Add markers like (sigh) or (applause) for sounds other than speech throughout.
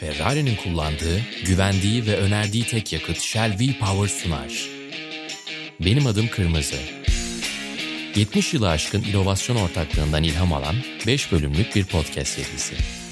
Ferrari'nin kullandığı, güvendiği ve önerdiği tek yakıt Shell V-Power sunar. Benim adım Kırmızı. 70 yılı aşkın inovasyon ortaklığından ilham alan 5 bölümlük bir podcast serisi.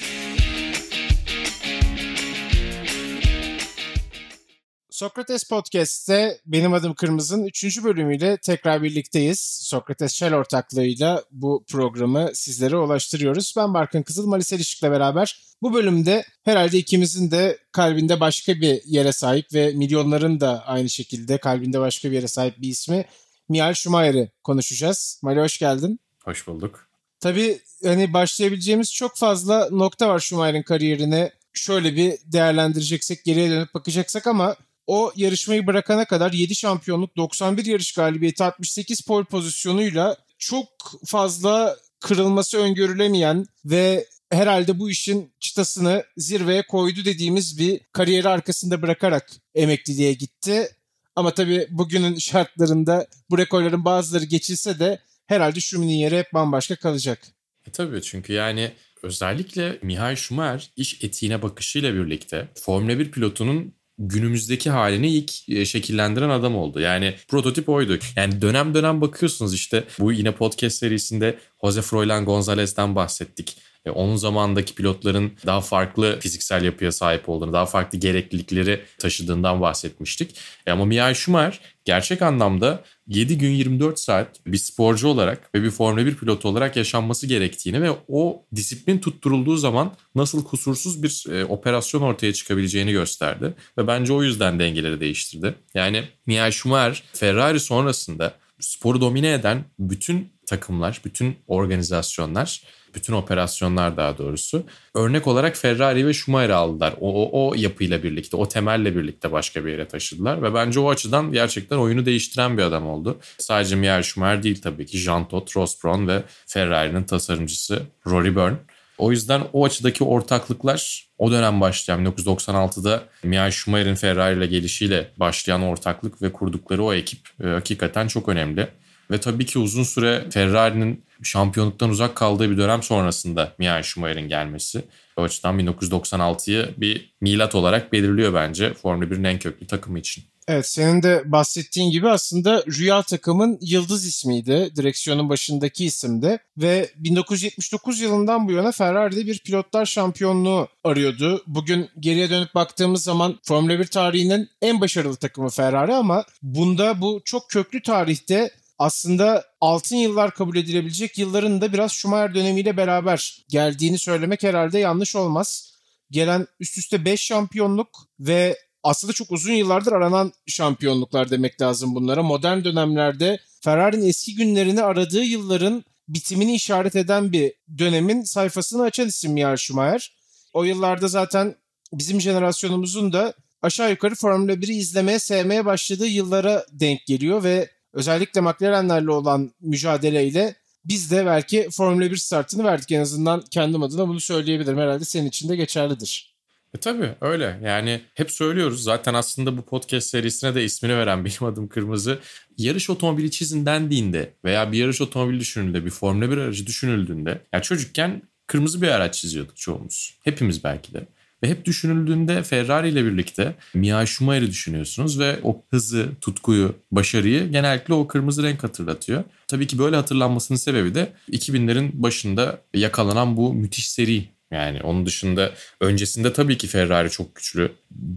Sokrates Podcast'te benim adım Kırmızı'nın 3. bölümüyle tekrar birlikteyiz. Sokrates Shell ortaklığıyla bu programı sizlere ulaştırıyoruz. Ben Barkın Kızıl, Malis Erişik'le beraber bu bölümde herhalde ikimizin de kalbinde başka bir yere sahip ve milyonların da aynı şekilde kalbinde başka bir yere sahip bir ismi Mihail Schumacher'i konuşacağız. Mali hoş geldin. Hoş bulduk. Tabii hani başlayabileceğimiz çok fazla nokta var Schumacher'in kariyerine. Şöyle bir değerlendireceksek, geriye dönüp bakacaksak ama o yarışmayı bırakana kadar 7 şampiyonluk, 91 yarış galibiyeti, 68 pole pozisyonuyla çok fazla kırılması öngörülemeyen ve herhalde bu işin çıtasını zirveye koydu dediğimiz bir kariyeri arkasında bırakarak emekliliğe gitti. Ama tabii bugünün şartlarında bu rekorların bazıları geçilse de herhalde Schumacher'in yeri hep bambaşka kalacak. E tabii çünkü yani özellikle Mihail Schumacher iş etiğine bakışıyla birlikte Formula 1 pilotunun günümüzdeki halini ilk e, şekillendiren adam oldu. Yani prototip oydu. Yani dönem dönem bakıyorsunuz işte bu yine podcast serisinde Jose Froilan Gonzalez'den bahsettik. E, onun zamandaki pilotların daha farklı fiziksel yapıya sahip olduğunu, daha farklı gereklilikleri taşıdığından bahsetmiştik. E, ama Michael Schumacher gerçek anlamda 7 gün 24 saat bir sporcu olarak ve bir Formula 1 pilotu olarak yaşanması gerektiğini ve o disiplin tutturulduğu zaman nasıl kusursuz bir e, operasyon ortaya çıkabileceğini gösterdi. Ve bence o yüzden dengeleri değiştirdi. Yani Michael Schumacher Ferrari sonrasında sporu domine eden bütün takımlar, bütün organizasyonlar, bütün operasyonlar daha doğrusu örnek olarak Ferrari ve Schumacher'i aldılar. O, o, o yapıyla birlikte, o temelle birlikte başka bir yere taşıdılar ve bence o açıdan gerçekten oyunu değiştiren bir adam oldu. Sadece Michael Schumacher değil tabii ki Jean Todt, Ross Brawn ve Ferrari'nin tasarımcısı Rory Byrne. O yüzden o açıdaki ortaklıklar o dönem başlayan 1996'da Michael Schumacher'in Ferrari ile gelişiyle başlayan ortaklık ve kurdukları o ekip e, hakikaten çok önemli. Ve tabii ki uzun süre Ferrari'nin şampiyonluktan uzak kaldığı bir dönem sonrasında Michael Schumacher'in gelmesi. O açıdan 1996'yı bir milat olarak belirliyor bence Formula 1'in en köklü takımı için. Evet senin de bahsettiğin gibi aslında Rüya takımın yıldız ismiydi. Direksiyonun başındaki isimdi. Ve 1979 yılından bu yana Ferrari'de bir pilotlar şampiyonluğu arıyordu. Bugün geriye dönüp baktığımız zaman Formula 1 tarihinin en başarılı takımı Ferrari ama bunda bu çok köklü tarihte aslında altın yıllar kabul edilebilecek yılların da biraz Schumacher dönemiyle beraber geldiğini söylemek herhalde yanlış olmaz. Gelen üst üste 5 şampiyonluk ve aslında çok uzun yıllardır aranan şampiyonluklar demek lazım bunlara. Modern dönemlerde Ferrari'nin eski günlerini aradığı yılların bitimini işaret eden bir dönemin sayfasını açan isim Michael Schumacher. O yıllarda zaten bizim jenerasyonumuzun da aşağı yukarı Formula 1'i izlemeye, sevmeye başladığı yıllara denk geliyor ve özellikle McLaren'lerle olan mücadeleyle biz de belki Formula 1 startını verdik en azından kendim adına bunu söyleyebilirim. Herhalde senin için de geçerlidir. E tabii öyle yani hep söylüyoruz zaten aslında bu podcast serisine de ismini veren (laughs) benim adım Kırmızı. Yarış otomobili çizin dendiğinde veya bir yarış otomobili düşünüldüğünde bir Formula 1 aracı düşünüldüğünde ya çocukken kırmızı bir araç çiziyorduk çoğumuz. Hepimiz belki de. Ve hep düşünüldüğünde Ferrari ile birlikte Michael Schumacher'i düşünüyorsunuz ve o hızı, tutkuyu, başarıyı genellikle o kırmızı renk hatırlatıyor. Tabii ki böyle hatırlanmasının sebebi de 2000'lerin başında yakalanan bu müthiş seri yani onun dışında öncesinde tabii ki Ferrari çok güçlü,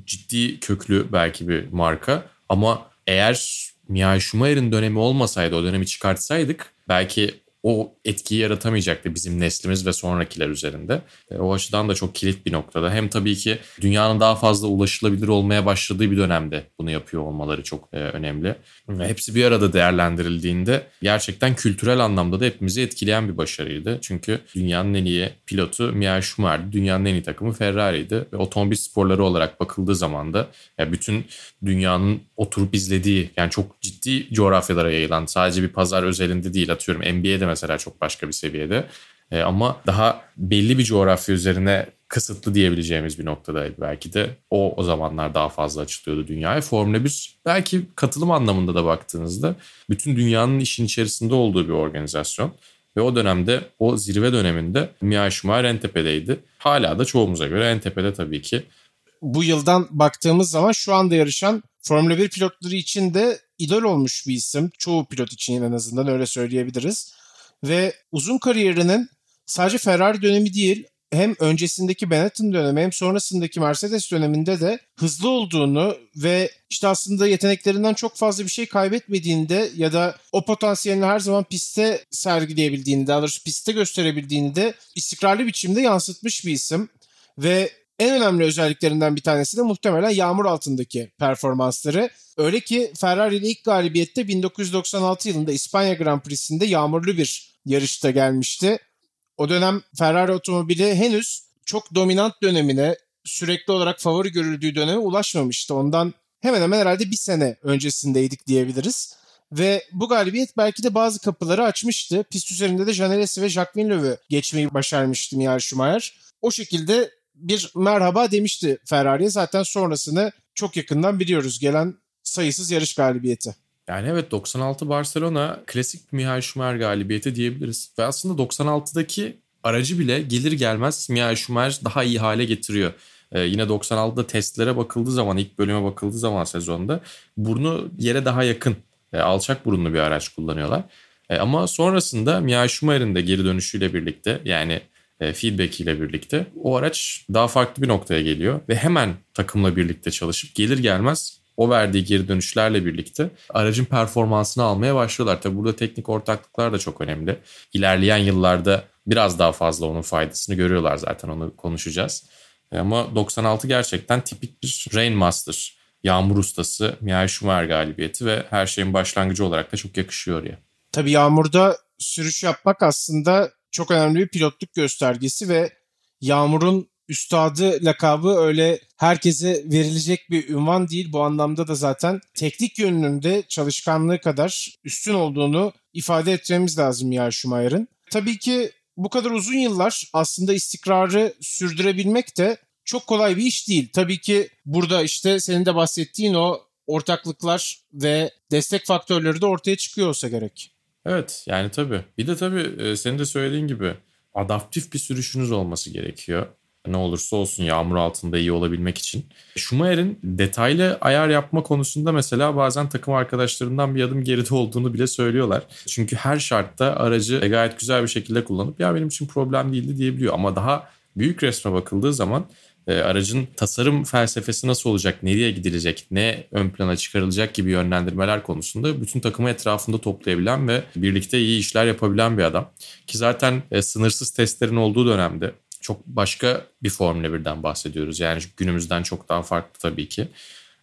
ciddi köklü belki bir marka ama eğer Michael Schumacher'in dönemi olmasaydı, o dönemi çıkartsaydık belki o etkiyi yaratamayacaktı bizim neslimiz ve sonrakiler üzerinde. E, o açıdan da çok kilit bir noktada. Hem tabii ki dünyanın daha fazla ulaşılabilir olmaya başladığı bir dönemde bunu yapıyor olmaları çok e, önemli. Ve hepsi bir arada değerlendirildiğinde gerçekten kültürel anlamda da hepimizi etkileyen bir başarıydı. Çünkü dünyanın en iyi pilotu Michael Schumacher'di. Dünyanın en iyi takımı Ferrari'ydi. Ve otomobil sporları olarak bakıldığı zaman da yani bütün dünyanın oturup izlediği yani çok ciddi coğrafyalara yayılan sadece bir pazar özelinde değil atıyorum NBA'de mesela çok başka bir seviyede. E, ama daha belli bir coğrafya üzerine kısıtlı diyebileceğimiz bir noktadaydı belki de. O o zamanlar daha fazla açılıyordu dünyaya. Formula 1 belki katılım anlamında da baktığınızda bütün dünyanın işin içerisinde olduğu bir organizasyon. Ve o dönemde o zirve döneminde Michael Schumacher en tepedeydi. Hala da çoğumuza göre en tepede tabii ki. Bu yıldan baktığımız zaman şu anda yarışan Formula 1 pilotları için de idol olmuş bir isim. Çoğu pilot için en azından öyle söyleyebiliriz. Ve uzun kariyerinin sadece Ferrari dönemi değil hem öncesindeki Benetton dönemi hem sonrasındaki Mercedes döneminde de hızlı olduğunu ve işte aslında yeteneklerinden çok fazla bir şey kaybetmediğinde ya da o potansiyelini her zaman pistte sergileyebildiğini, daha doğrusu pistte gösterebildiğini de istikrarlı biçimde yansıtmış bir isim. Ve en önemli özelliklerinden bir tanesi de muhtemelen yağmur altındaki performansları. Öyle ki Ferrari ile ilk galibiyette 1996 yılında İspanya Grand Prix'sinde yağmurlu bir yarışta gelmişti. O dönem Ferrari otomobili henüz çok dominant dönemine, sürekli olarak favori görüldüğü döneme ulaşmamıştı. Ondan hemen hemen herhalde bir sene öncesindeydik diyebiliriz. Ve bu galibiyet belki de bazı kapıları açmıştı. Pist üzerinde de Janelesi ve Jacques Villeneuve'ü geçmeyi başarmıştı Michael Schumacher. O şekilde bir merhaba demişti Ferrari'ye. Zaten sonrasını çok yakından biliyoruz. Gelen sayısız yarış galibiyeti. Yani evet 96 Barcelona klasik Michael Schumacher galibiyeti diyebiliriz. Ve aslında 96'daki aracı bile gelir gelmez Michael Schumacher daha iyi hale getiriyor. Ee, yine 96'da testlere bakıldığı zaman ilk bölüme bakıldığı zaman sezonda burnu yere daha yakın e, alçak burunlu bir araç kullanıyorlar. E, ama sonrasında Michael Schumacher'in de geri dönüşüyle birlikte yani feedback ile birlikte o araç daha farklı bir noktaya geliyor ve hemen takımla birlikte çalışıp gelir gelmez o verdiği geri dönüşlerle birlikte aracın performansını almaya başlıyorlar. Tabi burada teknik ortaklıklar da çok önemli. İlerleyen yıllarda biraz daha fazla onun faydasını görüyorlar zaten onu konuşacağız. E, ama 96 gerçekten tipik bir Rainmaster, yağmur ustası Michael Schumacher galibiyeti ve her şeyin başlangıcı olarak da çok yakışıyor ya. Tabii yağmurda sürüş yapmak aslında çok önemli bir pilotluk göstergesi ve Yağmur'un üstadı lakabı öyle herkese verilecek bir ünvan değil. Bu anlamda da zaten teknik yönünde çalışkanlığı kadar üstün olduğunu ifade etmemiz lazım ya Schumacher'ın. Tabii ki bu kadar uzun yıllar aslında istikrarı sürdürebilmek de çok kolay bir iş değil. Tabii ki burada işte senin de bahsettiğin o ortaklıklar ve destek faktörleri de ortaya çıkıyor olsa gerek. Evet yani tabii. Bir de tabii e, senin de söylediğin gibi adaptif bir sürüşünüz olması gerekiyor. Ne olursa olsun yağmur altında iyi olabilmek için. Schumacher'in detaylı ayar yapma konusunda mesela bazen takım arkadaşlarından bir adım geride olduğunu bile söylüyorlar. Çünkü her şartta aracı gayet güzel bir şekilde kullanıp ya benim için problem değildi diyebiliyor. Ama daha büyük resme bakıldığı zaman aracın tasarım felsefesi nasıl olacak, nereye gidilecek, ne ön plana çıkarılacak gibi yönlendirmeler konusunda bütün takımı etrafında toplayabilen ve birlikte iyi işler yapabilen bir adam. Ki zaten e, sınırsız testlerin olduğu dönemde çok başka bir Formula 1'den bahsediyoruz. Yani günümüzden çok daha farklı tabii ki.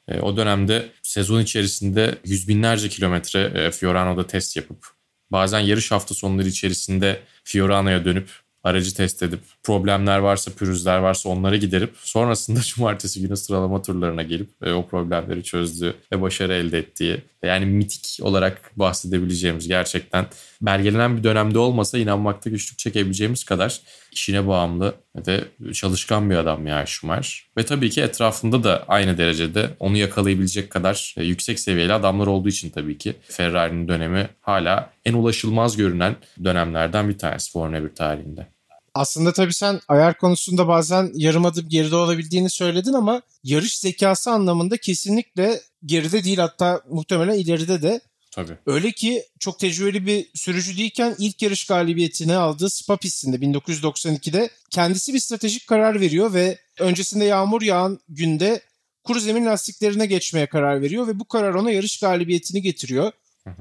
E, o dönemde sezon içerisinde yüz binlerce kilometre e, Fiorano'da test yapıp bazen yarış hafta sonları içerisinde Fiorano'ya dönüp aracı test edip problemler varsa, pürüzler varsa onları giderip sonrasında (laughs) cumartesi günü sıralama turlarına gelip e, o problemleri çözdüğü ve başarı elde ettiği yani mitik olarak bahsedebileceğimiz gerçekten belgelenen bir dönemde olmasa inanmakta güçlük çekebileceğimiz kadar işine bağımlı ve çalışkan bir adam ya Schumacher. Ve tabii ki etrafında da aynı derecede onu yakalayabilecek kadar e, yüksek seviyeli adamlar olduğu için tabii ki Ferrari'nin dönemi hala en ulaşılmaz görünen dönemlerden bir tanesi Formula 1 tarihinde. Aslında tabii sen ayar konusunda bazen yarım adım geride olabildiğini söyledin ama yarış zekası anlamında kesinlikle geride değil hatta muhtemelen ileride de. Tabii. Öyle ki çok tecrübeli bir sürücü değilken ilk yarış galibiyetini aldığı Spa pistinde 1992'de kendisi bir stratejik karar veriyor ve öncesinde yağmur yağan günde kuru zemin lastiklerine geçmeye karar veriyor ve bu karar ona yarış galibiyetini getiriyor.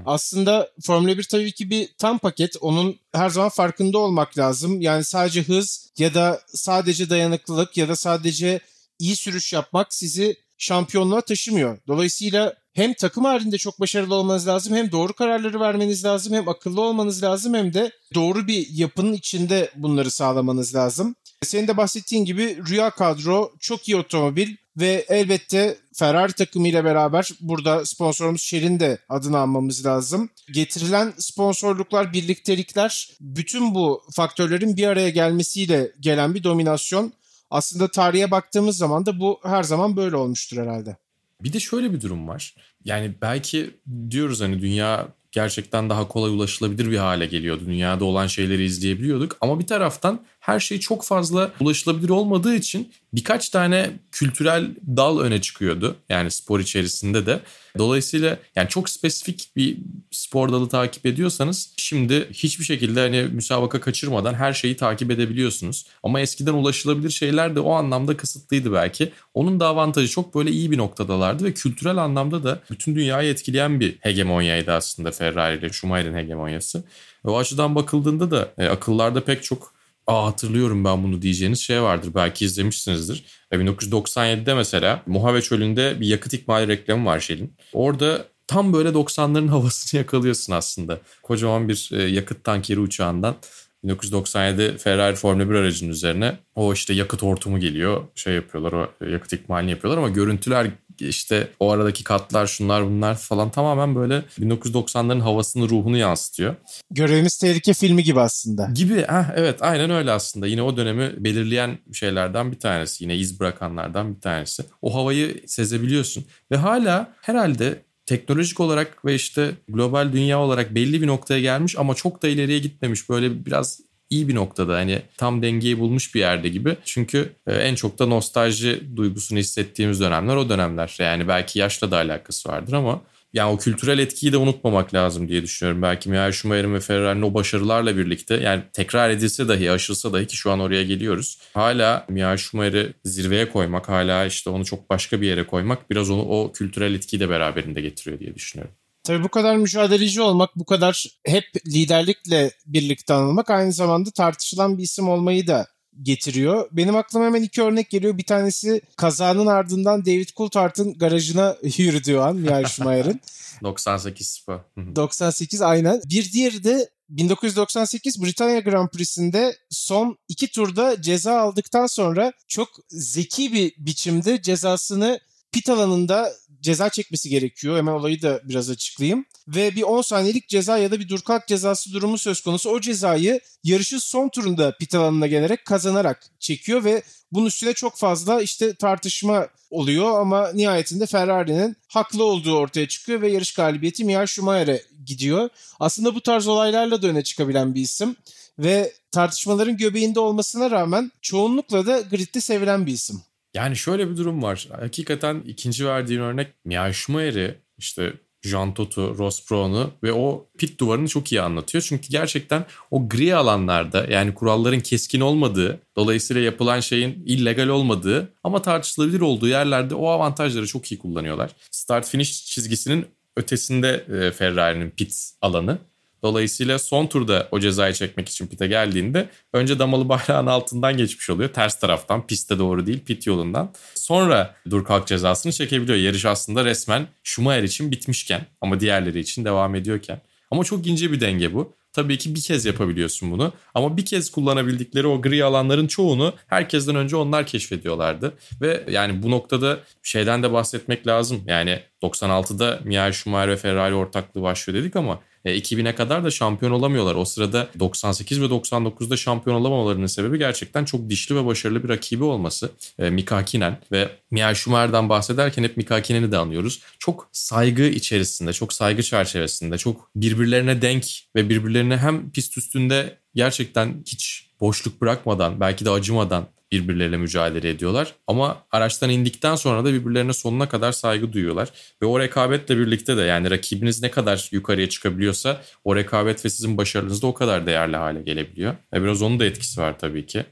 Aslında Formula 1 tabii ki bir tam paket. Onun her zaman farkında olmak lazım. Yani sadece hız ya da sadece dayanıklılık ya da sadece iyi sürüş yapmak sizi şampiyonluğa taşımıyor. Dolayısıyla hem takım halinde çok başarılı olmanız lazım hem doğru kararları vermeniz lazım hem akıllı olmanız lazım hem de doğru bir yapının içinde bunları sağlamanız lazım. Senin de bahsettiğin gibi rüya kadro, çok iyi otomobil ve elbette Ferrari takımıyla beraber burada sponsorumuz Shell'in de adını almamız lazım. Getirilen sponsorluklar, birliktelikler bütün bu faktörlerin bir araya gelmesiyle gelen bir dominasyon. Aslında tarihe baktığımız zaman da bu her zaman böyle olmuştur herhalde. Bir de şöyle bir durum var. Yani belki diyoruz hani dünya gerçekten daha kolay ulaşılabilir bir hale geliyordu. Dünyada olan şeyleri izleyebiliyorduk. Ama bir taraftan her şey çok fazla ulaşılabilir olmadığı için birkaç tane kültürel dal öne çıkıyordu. Yani spor içerisinde de. Dolayısıyla yani çok spesifik bir spor dalı takip ediyorsanız şimdi hiçbir şekilde hani müsabaka kaçırmadan her şeyi takip edebiliyorsunuz. Ama eskiden ulaşılabilir şeyler de o anlamda kısıtlıydı belki. Onun da avantajı çok böyle iyi bir noktadalardı ve kültürel anlamda da bütün dünyayı etkileyen bir hegemonyaydı aslında Ferrari ile Schumacher'in hegemonyası. O açıdan bakıldığında da e, akıllarda pek çok Aa hatırlıyorum ben bunu diyeceğiniz şey vardır. Belki izlemişsinizdir. 1997'de mesela Mojave Çölü'nde bir yakıt ikmali reklamı var Shell'in. Orada tam böyle 90'ların (laughs) havasını yakalıyorsun aslında. Kocaman bir e, yakıt tankeri uçağından 1997 Ferrari Formula 1 aracının üzerine o işte yakıt hortumu geliyor. Şey yapıyorlar o yakıt ikmalini yapıyorlar ama görüntüler işte o aradaki katlar şunlar bunlar falan tamamen böyle 1990'ların havasını ruhunu yansıtıyor. Görevimiz Tehlike filmi gibi aslında. Gibi heh, evet aynen öyle aslında. Yine o dönemi belirleyen şeylerden bir tanesi. Yine iz bırakanlardan bir tanesi. O havayı sezebiliyorsun. Ve hala herhalde teknolojik olarak ve işte global dünya olarak belli bir noktaya gelmiş ama çok da ileriye gitmemiş. Böyle biraz iyi bir noktada hani tam dengeyi bulmuş bir yerde gibi. Çünkü e, en çok da nostalji duygusunu hissettiğimiz dönemler o dönemler. Yani belki yaşla da alakası vardır ama yani o kültürel etkiyi de unutmamak lazım diye düşünüyorum. Belki Michael Schumacher'in ve Ferrari'nin o başarılarla birlikte yani tekrar edilse dahi aşılsa dahi ki şu an oraya geliyoruz. Hala Michael Schumacher'i zirveye koymak hala işte onu çok başka bir yere koymak biraz onu o kültürel etkiyi de beraberinde getiriyor diye düşünüyorum. Tabii bu kadar mücadeleci olmak, bu kadar hep liderlikle birlikte anılmak aynı zamanda tartışılan bir isim olmayı da getiriyor. Benim aklıma hemen iki örnek geliyor. Bir tanesi kazanın ardından David Coulthard'ın garajına (laughs) yürüdüğü an Michael Schumacher'ın. 98 Spa. 98 aynen. Bir diğeri de 1998 Britanya Grand Prix'sinde son iki turda ceza aldıktan sonra çok zeki bir biçimde cezasını pit alanında ceza çekmesi gerekiyor. Hemen olayı da biraz açıklayayım. Ve bir 10 saniyelik ceza ya da bir dur kalk cezası durumu söz konusu. O cezayı yarışın son turunda pit alanına gelerek kazanarak çekiyor ve bunun üstüne çok fazla işte tartışma oluyor ama nihayetinde Ferrari'nin haklı olduğu ortaya çıkıyor ve yarış galibiyeti Michael Schumacher'e gidiyor. Aslında bu tarz olaylarla da öne çıkabilen bir isim ve tartışmaların göbeğinde olmasına rağmen çoğunlukla da gridde sevilen bir isim. Yani şöyle bir durum var. Hakikaten ikinci verdiğin örnek Michael Schumacher'i işte Jean Todt, Ross Brown'u ve o pit duvarını çok iyi anlatıyor. Çünkü gerçekten o gri alanlarda yani kuralların keskin olmadığı, dolayısıyla yapılan şeyin illegal olmadığı ama tartışılabilir olduğu yerlerde o avantajları çok iyi kullanıyorlar. Start finish çizgisinin ötesinde e, Ferrari'nin pit alanı Dolayısıyla son turda o cezayı çekmek için pite geldiğinde önce damalı bayrağın altından geçmiş oluyor. Ters taraftan piste doğru değil pit yolundan. Sonra dur kalk cezasını çekebiliyor. Yarış aslında resmen Schumacher için bitmişken ama diğerleri için devam ediyorken. Ama çok ince bir denge bu. Tabii ki bir kez yapabiliyorsun bunu. Ama bir kez kullanabildikleri o gri alanların çoğunu herkesten önce onlar keşfediyorlardı. Ve yani bu noktada şeyden de bahsetmek lazım. Yani 96'da Michael Schumacher ve Ferrari ortaklığı başlıyor dedik ama 2000'e kadar da şampiyon olamıyorlar. O sırada 98 ve 99'da şampiyon olamamalarının sebebi gerçekten çok dişli ve başarılı bir rakibi olması. E, Mika Hakkinen ve Michael Schumacher'dan bahsederken hep Mika Hakkinen'i de anlıyoruz. Çok saygı içerisinde, çok saygı çerçevesinde, çok birbirlerine denk ve birbirlerine hem pist üstünde gerçekten hiç boşluk bırakmadan, belki de acımadan birbirleriyle mücadele ediyorlar. Ama araçtan indikten sonra da birbirlerine sonuna kadar saygı duyuyorlar. Ve o rekabetle birlikte de yani rakibiniz ne kadar yukarıya çıkabiliyorsa o rekabet ve sizin başarınız da o kadar değerli hale gelebiliyor. Ve biraz onun da etkisi var tabii ki.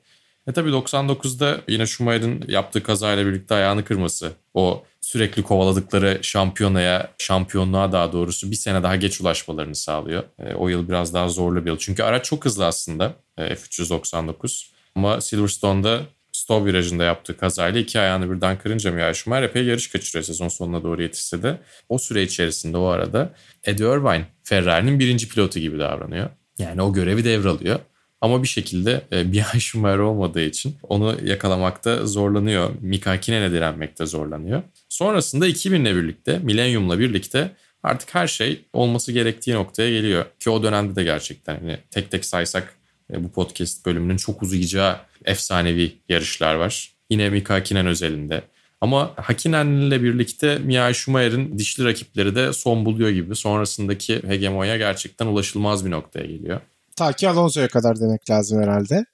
E tabii 99'da yine Schumacher'ın yaptığı kazayla birlikte ayağını kırması, o sürekli kovaladıkları şampiyonaya, şampiyonluğa daha doğrusu bir sene daha geç ulaşmalarını sağlıyor. E, o yıl biraz daha zorlu bir yıl. Çünkü araç çok hızlı aslında e, F399. Ama Silverstone'da stop virajında yaptığı kazayla iki ayağını birden kırınca Michael Schumacher epey yarış kaçırıyor sezon sonuna doğru yetişse de. O süre içerisinde o arada Eddie Irvine Ferrari'nin birinci pilotu gibi davranıyor. Yani o görevi devralıyor. Ama bir şekilde e, Michael (laughs) Schumacher olmadığı için onu yakalamakta zorlanıyor. Mika direnmekte zorlanıyor. Sonrasında 2000'le birlikte, Millennium'la birlikte artık her şey olması gerektiği noktaya geliyor. Ki o dönemde de gerçekten hani tek tek saysak e, bu podcast bölümünün çok uzayacağı efsanevi yarışlar var. Yine Mika Hakkinen özelinde. Ama Hakinen'le birlikte Mia Schumacher'in dişli rakipleri de son buluyor gibi. Sonrasındaki hegemonya gerçekten ulaşılmaz bir noktaya geliyor. Ta ki Alonso'ya kadar demek lazım herhalde.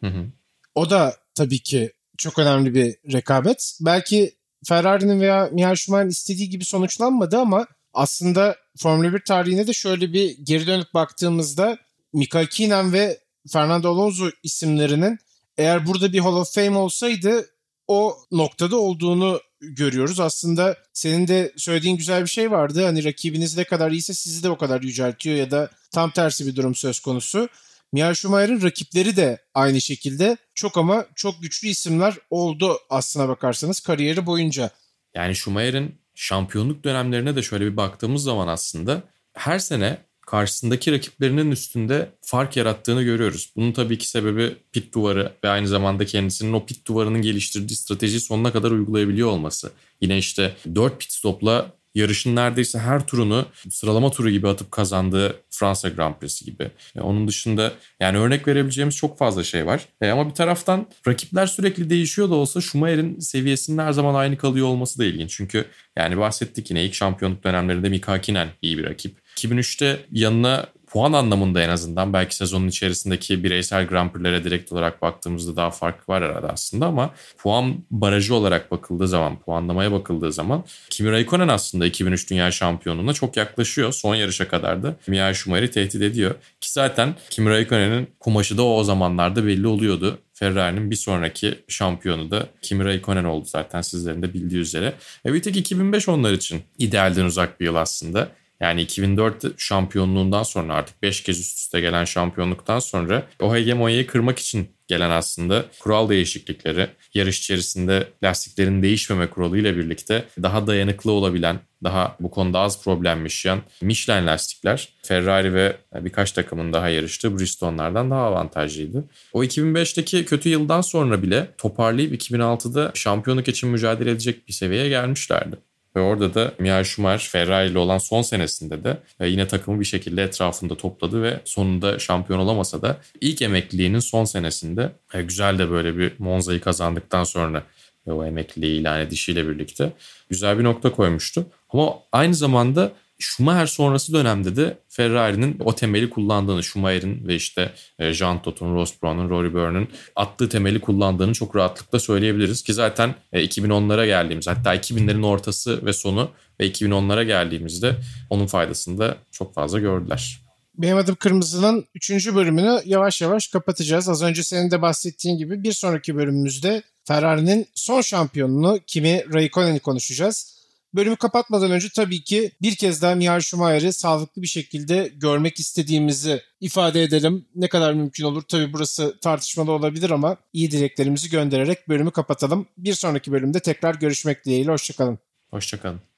Hı hı. O da tabii ki çok önemli bir rekabet. Belki Ferrari'nin veya Michael Schumacher'in istediği gibi sonuçlanmadı ama aslında Formula 1 tarihine de şöyle bir geri dönüp baktığımızda Mika Kinen ve Fernando Alonso isimlerinin eğer burada bir Hall of Fame olsaydı o noktada olduğunu görüyoruz. Aslında senin de söylediğin güzel bir şey vardı. Hani rakibiniz ne kadar iyiyse sizi de o kadar yüceltiyor ya da tam tersi bir durum söz konusu. Michael Schumacher'ın rakipleri de aynı şekilde çok ama çok güçlü isimler oldu aslına bakarsanız kariyeri boyunca. Yani Schumacher'in şampiyonluk dönemlerine de şöyle bir baktığımız zaman aslında her sene karşısındaki rakiplerinin üstünde fark yarattığını görüyoruz. Bunun tabii ki sebebi pit duvarı ve aynı zamanda kendisinin o pit duvarının geliştirdiği strateji sonuna kadar uygulayabiliyor olması. Yine işte 4 pit stopla yarışın neredeyse her turunu sıralama turu gibi atıp kazandığı Fransa Grand Prix'si gibi. E, onun dışında yani örnek verebileceğimiz çok fazla şey var. E, ama bir taraftan rakipler sürekli değişiyor da olsa Schumacher'in seviyesinin her zaman aynı kalıyor olması da ilginç. Çünkü yani bahsettik yine ilk şampiyonluk dönemlerinde Mika Hakkinen iyi bir rakip. 2003'te yanına puan anlamında en azından belki sezonun içerisindeki bireysel Grand Prix'lere direkt olarak baktığımızda daha fark var arada aslında ama puan barajı olarak bakıldığı zaman, puanlamaya bakıldığı zaman Kimi Raikkonen aslında 2003 Dünya Şampiyonu'na çok yaklaşıyor. Son yarışa kadar da Michael Schumacher'i tehdit ediyor. Ki zaten Kimi Raikkonen'in kumaşı da o zamanlarda belli oluyordu. Ferrari'nin bir sonraki şampiyonu da Kimi Raikkonen oldu zaten sizlerin de bildiği üzere. E bir tek 2005 onlar için idealden uzak bir yıl aslında. Yani 2004 şampiyonluğundan sonra artık 5 kez üst üste gelen şampiyonluktan sonra o hegemonyayı kırmak için gelen aslında kural değişiklikleri, yarış içerisinde lastiklerin değişmeme kuralı ile birlikte daha dayanıklı olabilen, daha bu konuda az problem yaşayan Michelin lastikler Ferrari ve birkaç takımın daha yarıştığı Bristol'lardan daha avantajlıydı. O 2005'teki kötü yıldan sonra bile toparlayıp 2006'da şampiyonluk için mücadele edecek bir seviyeye gelmişlerdi. Ve orada da Michael Schumacher Ferrari ile olan son senesinde de e, yine takımı bir şekilde etrafında topladı ve sonunda şampiyon olamasa da ilk emekliliğinin son senesinde e, güzel de böyle bir Monza'yı kazandıktan sonra o emekliliği ilan edişiyle birlikte güzel bir nokta koymuştu. Ama aynı zamanda Schumacher sonrası dönemde de Ferrari'nin o temeli kullandığını, Schumacher'in ve işte e, Jean Tot'un, Ross Brown'un, Rory Byrne'ın attığı temeli kullandığını çok rahatlıkla söyleyebiliriz. Ki zaten 2010'lara e, geldiğimiz hatta 2000'lerin ortası ve sonu ve 2010'lara geldiğimizde onun faydasını da çok fazla gördüler. Benim adım Kırmızı'nın 3. bölümünü yavaş yavaş kapatacağız. Az önce senin de bahsettiğin gibi bir sonraki bölümümüzde Ferrari'nin son şampiyonunu Kimi Raikkonen'i konuşacağız. Bölümü kapatmadan önce tabii ki bir kez daha Michael Schumacher'i sağlıklı bir şekilde görmek istediğimizi ifade edelim. Ne kadar mümkün olur tabii burası tartışmalı olabilir ama iyi dileklerimizi göndererek bölümü kapatalım. Bir sonraki bölümde tekrar görüşmek dileğiyle. Hoşçakalın. Hoşçakalın.